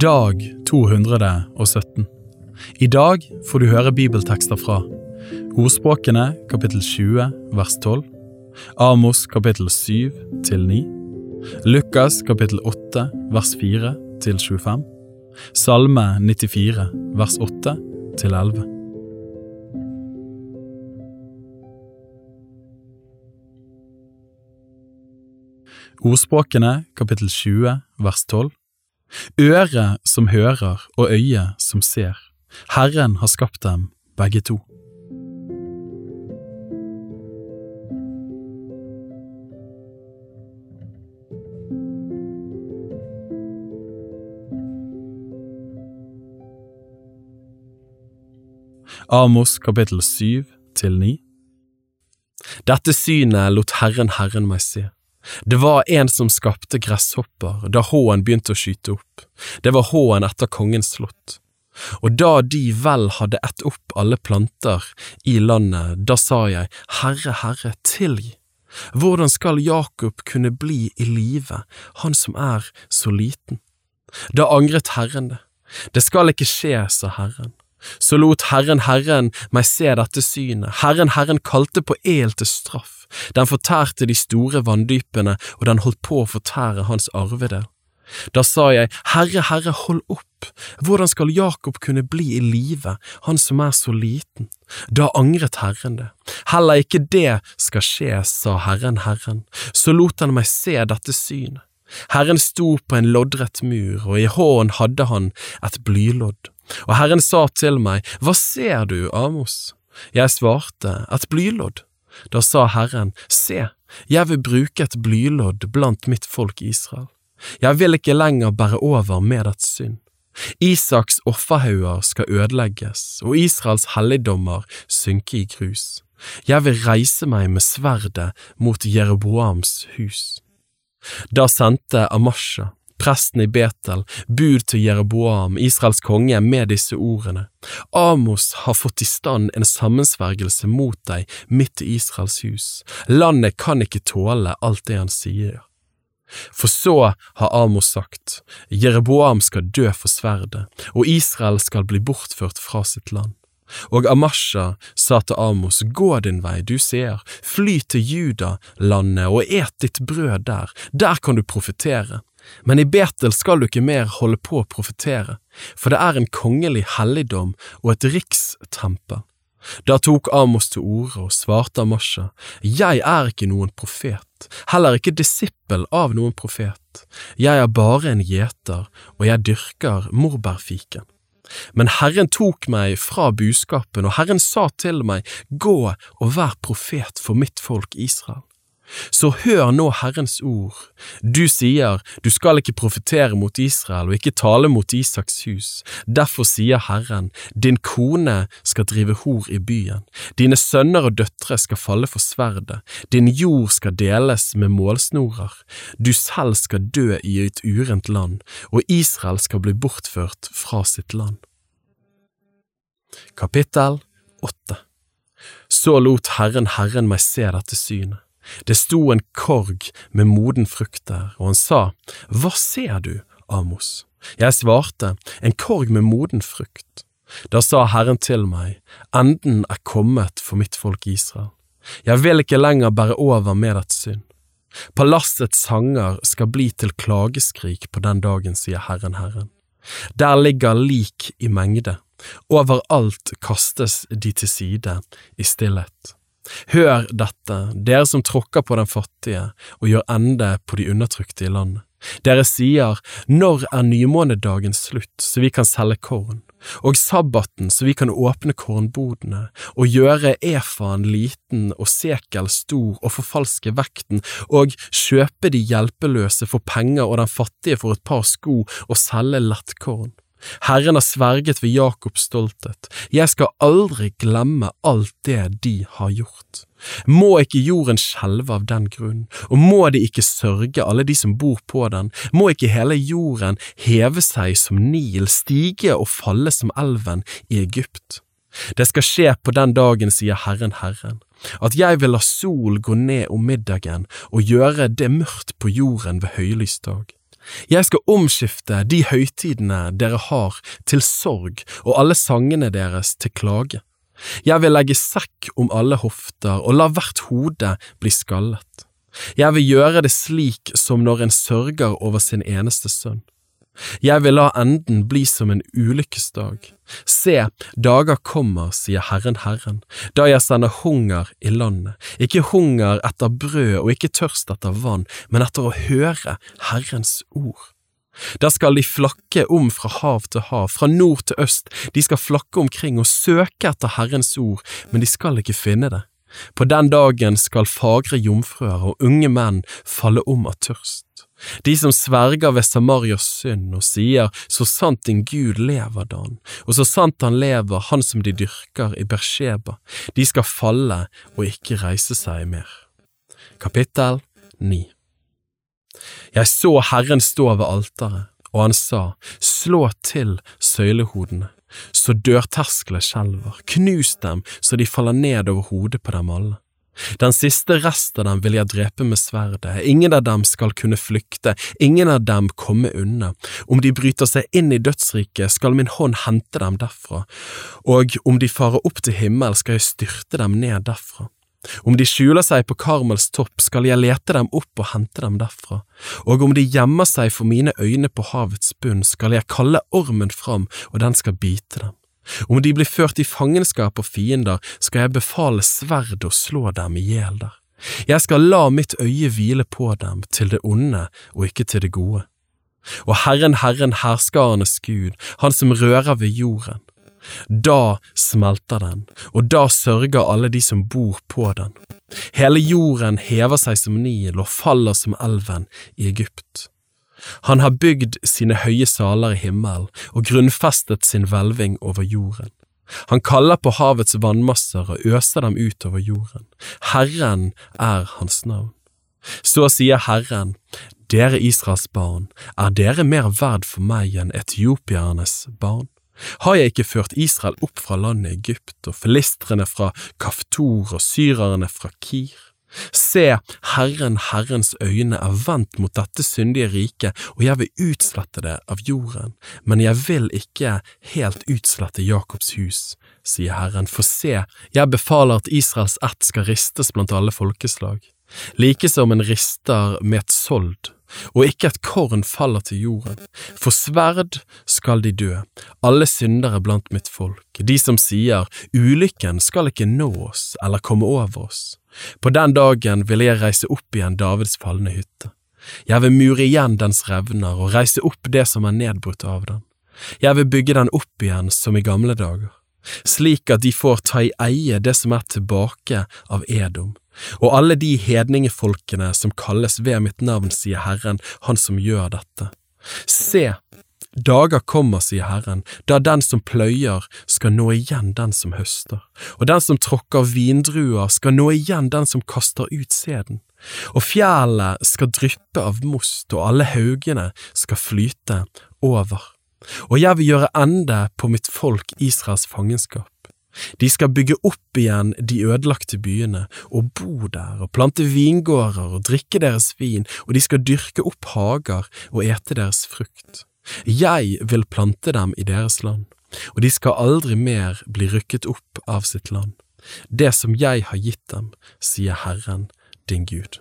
Dag 217. I dag får du høre bibeltekster fra Ordspråkene kapittel 20 vers 12, Amos kapittel 7 til 9, Lukas kapittel 8 vers 4 til 25, Salme 94 vers 8 til 11. Ordspråkene kapittel 20 vers 12 Øre som hører og øye som ser. Herren har skapt dem begge to. Amos kapittel 7 til 9 Dette synet lot Herren Herren meg se. Det var en som skapte gresshopper da håen begynte å skyte opp, det var håen etter kongens slott. Og da de vel hadde ett opp alle planter i landet, da sa jeg, Herre, Herre, tilgi. Hvordan skal Jakob kunne bli i live, han som er så liten? Da angret Herren det. Det skal ikke skje, sa Herren. Så lot Herren Herren meg se dette synet, Herren Herren kalte på el til straff, den fortærte de store vanndypene, og den holdt på å fortære hans arvede. Da sa jeg, Herre, Herre, hold opp, hvordan skal Jakob kunne bli i live, han som er så liten? Da angret Herren det. Heller ikke det skal skje, sa Herren Herren, så lot han meg se dette synet. Herren sto på en loddrett mur, og i hånden hadde han et blylodd. Og Herren sa til meg, Hva ser du, Amos? Jeg svarte, Et blylodd. Da sa Herren, Se, jeg vil bruke et blylodd blant mitt folk Israel. Jeg vil ikke lenger bære over med dets synd. Isaks offerhauger skal ødelegges, og Israels helligdommer synke i grus. Jeg vil reise meg med sverdet mot Jeroboams hus. Da sendte Amasha, presten i Betel, bud til Jeroboam, Israels konge, med disse ordene. Amos har fått i stand en sammensvergelse mot deg midt i Israels hus. Landet kan ikke tåle alt det han sier. For så har Amos sagt, Jeroboam skal dø for sverdet, og Israel skal bli bortført fra sitt land. Og Amasha sa til Amos, gå din vei, du ser, fly til Juda-landet og et ditt brød der, der kan du profetere. Men i Betel skal du ikke mer holde på å profetere, for det er en kongelig helligdom og et rikstempel. Da tok Amos til orde og svarte Amasha, Jeg er ikke noen profet, heller ikke disippel av noen profet, jeg er bare en gjeter, og jeg dyrker morbærfiken. Men Herren tok meg fra buskapen, og Herren sa til meg, Gå og vær profet for mitt folk Israel. Så hør nå Herrens ord. Du sier, du skal ikke profetere mot Israel og ikke tale mot Isaks hus. Derfor sier Herren, din kone skal drive hor i byen, dine sønner og døtre skal falle for sverdet, din jord skal deles med målsnorer, du selv skal dø i et urent land, og Israel skal bli bortført fra sitt land. Kapittel 8 Så lot Herren Herren meg se dette synet. Det sto en korg med moden frukt der, og han sa, Hva ser du, Amos? Jeg svarte, En korg med moden frukt. Da sa Herren til meg, Enden er kommet for mitt folk Israel. Jeg vil ikke lenger bære over med dets synd. Palassets sanger skal bli til klageskrik på den dagen, sier Herren Herren. Der ligger lik i mengde, overalt kastes de til side i stillhet. Hør dette, dere som tråkker på den fattige og gjør ende på de undertrykte i landet. Dere sier, når er nymånedagen slutt, så vi kan selge korn, og sabbaten så vi kan åpne kornbodene, og gjøre efaen liten og sekel stor og forfalske vekten, og kjøpe de hjelpeløse for penger og den fattige for et par sko og selge lettkorn. Herren har sverget ved Jakobs stolthet, jeg skal aldri glemme alt det de har gjort. Må ikke jorden skjelve av den grunn, og må de ikke sørge alle de som bor på den, må ikke hele jorden heve seg som Nil, stige og falle som elven i Egypt. Det skal skje på den dagen, sier Herren Herren, at jeg vil la sol gå ned om middagen og gjøre det mørkt på jorden ved høylysdag. Jeg skal omskifte de høytidene dere har til sorg og alle sangene deres til klage. Jeg vil legge sekk om alle hofter og la hvert hode bli skallet. Jeg vil gjøre det slik som når en sørger over sin eneste sønn. Jeg vil la enden bli som en ulykkesdag. Se, dager kommer, sier Herren Herren, da jeg sender hunger i landet, ikke hunger etter brød og ikke tørst etter vann, men etter å høre Herrens ord. Da skal de flakke om fra hav til hav, fra nord til øst, de skal flakke omkring og søke etter Herrens ord, men de skal ikke finne det. På den dagen skal fagre jomfruer og unge menn falle om av tørst. De som sverger ved Samarias synd og sier så sant din Gud lever, Dan, og så sant han lever, han som de dyrker i Bersheba, de skal falle og ikke reise seg mer. Kapittel 9 Jeg så Herren stå ved alteret, og han sa, slå til søylehodene, så dørterskler skjelver, knus dem så de faller ned over hodet på dem alle. Den siste rest av dem vil jeg drepe med sverdet, ingen av dem skal kunne flykte, ingen av dem komme unna. Om de bryter seg inn i dødsriket, skal min hånd hente dem derfra, og om de farer opp til himmel, skal jeg styrte dem ned derfra. Om de skjuler seg på Karmels topp, skal jeg lete dem opp og hente dem derfra, og om de gjemmer seg for mine øyne på havets bunn, skal jeg kalle ormen fram, og den skal bite dem. Om de blir ført i fangenskap og fiender, skal jeg befale sverd og slå dem i hjel der. Jeg skal la mitt øye hvile på dem, til det onde og ikke til det gode. Og Herren, Herren, herskarenes Gud, Han som rører ved jorden. Da smelter den, og da sørger alle de som bor på den. Hele jorden hever seg som Nil og faller som elven i Egypt. Han har bygd sine høye saler i himmelen og grunnfestet sin hvelving over jorden. Han kaller på havets vannmasser og øser dem ut over jorden. Herren er hans navn. Så sier Herren, dere Israels barn, er dere mer verd for meg enn etiopiernes barn? Har jeg ikke ført Israel opp fra landet Egypt og filistrene fra Kaftor og syrerne fra Kir? Se, Herren, Herrens øyne er vendt mot dette syndige riket, og jeg vil utslette det av jorden, men jeg vil ikke helt utslette Jakobs hus, sier Herren, for se, jeg befaler at Israels ett skal ristes blant alle folkeslag, like som en rister med et sold, og ikke et korn faller til jorden. For sverd skal de dø, alle syndere blant mitt folk, de som sier ulykken skal ikke nå oss eller komme over oss. På den dagen vil jeg reise opp igjen Davids falne hytte. Jeg vil mure igjen dens revner og reise opp det som er nedbrutt av den. Jeg vil bygge den opp igjen som i gamle dager, slik at de får ta i eie det som er tilbake av Edom, og alle de hedningefolkene som kalles ved mitt navn, sier Herren, Han som gjør dette. Se, Dager kommer, sier Herren, da den som pløyer skal nå igjen den som høster, og den som tråkker vindruer skal nå igjen den som kaster ut sæden, og fjellet skal dryppe av most, og alle haugene skal flyte over. Og jeg vil gjøre ende på mitt folk Israels fangenskap. De skal bygge opp igjen de ødelagte byene, og bo der, og plante vingårder og drikke deres vin, og de skal dyrke opp hager og ete deres frukt. Jeg vil plante dem i deres land, og de skal aldri mer bli rykket opp av sitt land. Det som jeg har gitt dem, sier Herren din Gud.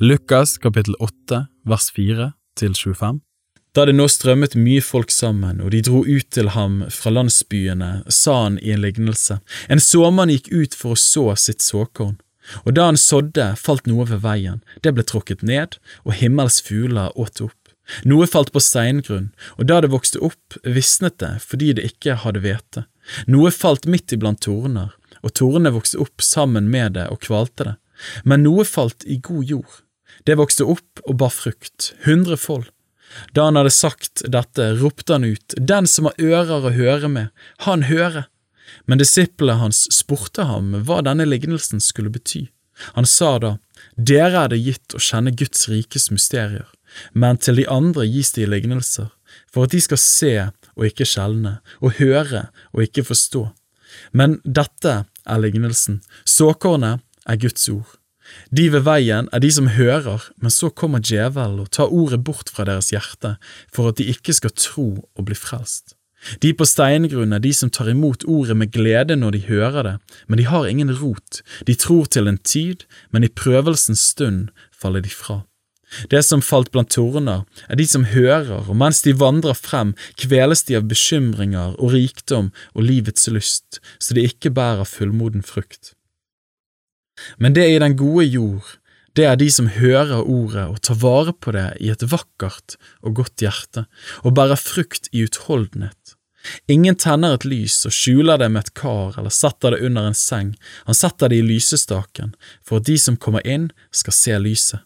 Lukas kapittel 8 vers 4 til 25 da det nå strømmet mye folk sammen, og de dro ut til ham fra landsbyene, sa han i en lignelse, en såmann gikk ut for å så sitt såkorn. Og da han sådde, falt noe ved veien, det ble tråkket ned, og himmels fugler åt opp. Noe falt på steingrunn, og da det vokste opp, visnet det fordi det ikke hadde hvete. Noe falt midt iblant torner, og tornene vokste opp sammen med det og kvalte det. Men noe falt i god jord. Det vokste opp og bar frukt, hundrefold. Da han hadde sagt dette, ropte han ut, Den som har ører å høre med, han høre. Men disiplene hans spurte ham hva denne lignelsen skulle bety. Han sa da, Dere er det gitt å kjenne Guds rikes mysterier, men til de andre gis de lignelser, for at de skal se og ikke skjelne, og høre og ikke forstå. Men dette er lignelsen, såkornet er Guds ord. De ved veien er de som hører, men så kommer djevelen og tar ordet bort fra deres hjerte, for at de ikke skal tro og bli frelst. De på steingrunn er de som tar imot ordet med glede når de hører det, men de har ingen rot, de tror til en tid, men i prøvelsens stund faller de fra. Det som falt blant torner, er de som hører, og mens de vandrer frem, kveles de av bekymringer og rikdom og livets lyst, så de ikke bærer fullmoden frukt. Men det i den gode jord, det er de som hører ordet og tar vare på det i et vakkert og godt hjerte, og bærer frukt i utholdenhet. Ingen tenner et lys og skjuler det med et kar eller setter det under en seng, han setter det i lysestaken, for at de som kommer inn, skal se lyset.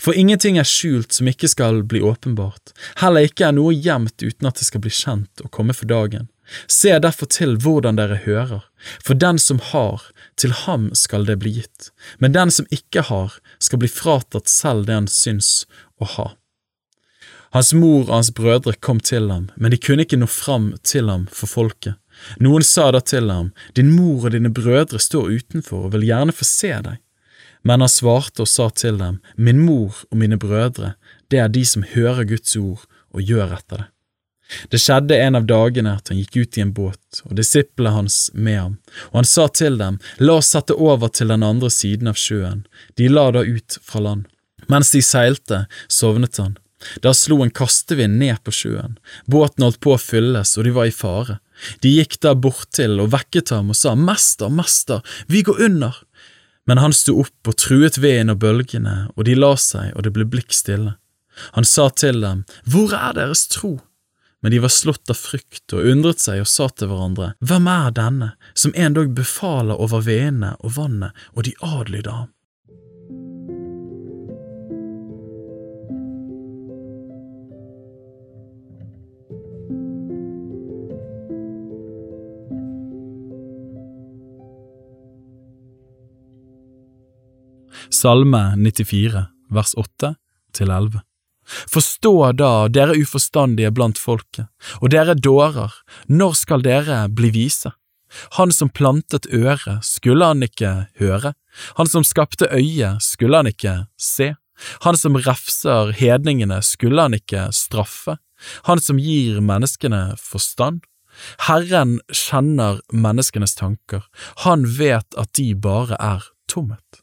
For ingenting er skjult som ikke skal bli åpenbart, heller ikke er noe gjemt uten at det skal bli kjent og komme for dagen. Se derfor til hvordan dere hører, for den som har, til ham skal det bli gitt, men den som ikke har, skal bli fratatt selv det han syns å ha. Hans mor og hans brødre kom til ham, men de kunne ikke nå fram til ham for folket. Noen sa da til ham, Din mor og dine brødre står utenfor og vil gjerne få se deg. Men han svarte og sa til dem, Min mor og mine brødre, det er de som hører Guds ord og gjør etter det. Det skjedde en av dagene at han gikk ut i en båt, og disiplene hans med ham, og han sa til dem, La oss sette over til den andre siden av sjøen. De la da ut fra land. Mens de seilte, sovnet han. Da slo en kastevind ned på sjøen, båten holdt på å fylles, og de var i fare. De gikk da bortil og vekket ham og sa, Mester, mester, vi går under. Men han sto opp og truet veden og bølgene, og de la seg, og det ble blikk stille. Han sa til dem, Hvor er deres tro? Men de var slått av frykt og undret seg og sa til hverandre, Hvem er denne, som endog befaler over vedene og vannet, og de adlyder ham? Salme 94, vers 8 til 11. Forstå da, dere uforstandige blant folket, og dere dårer, når skal dere bli vise? Han som plantet øret, skulle han ikke høre? Han som skapte øyet, skulle han ikke se? Han som refser hedningene, skulle han ikke straffe? Han som gir menneskene forstand? Herren kjenner menneskenes tanker, han vet at de bare er tomhet.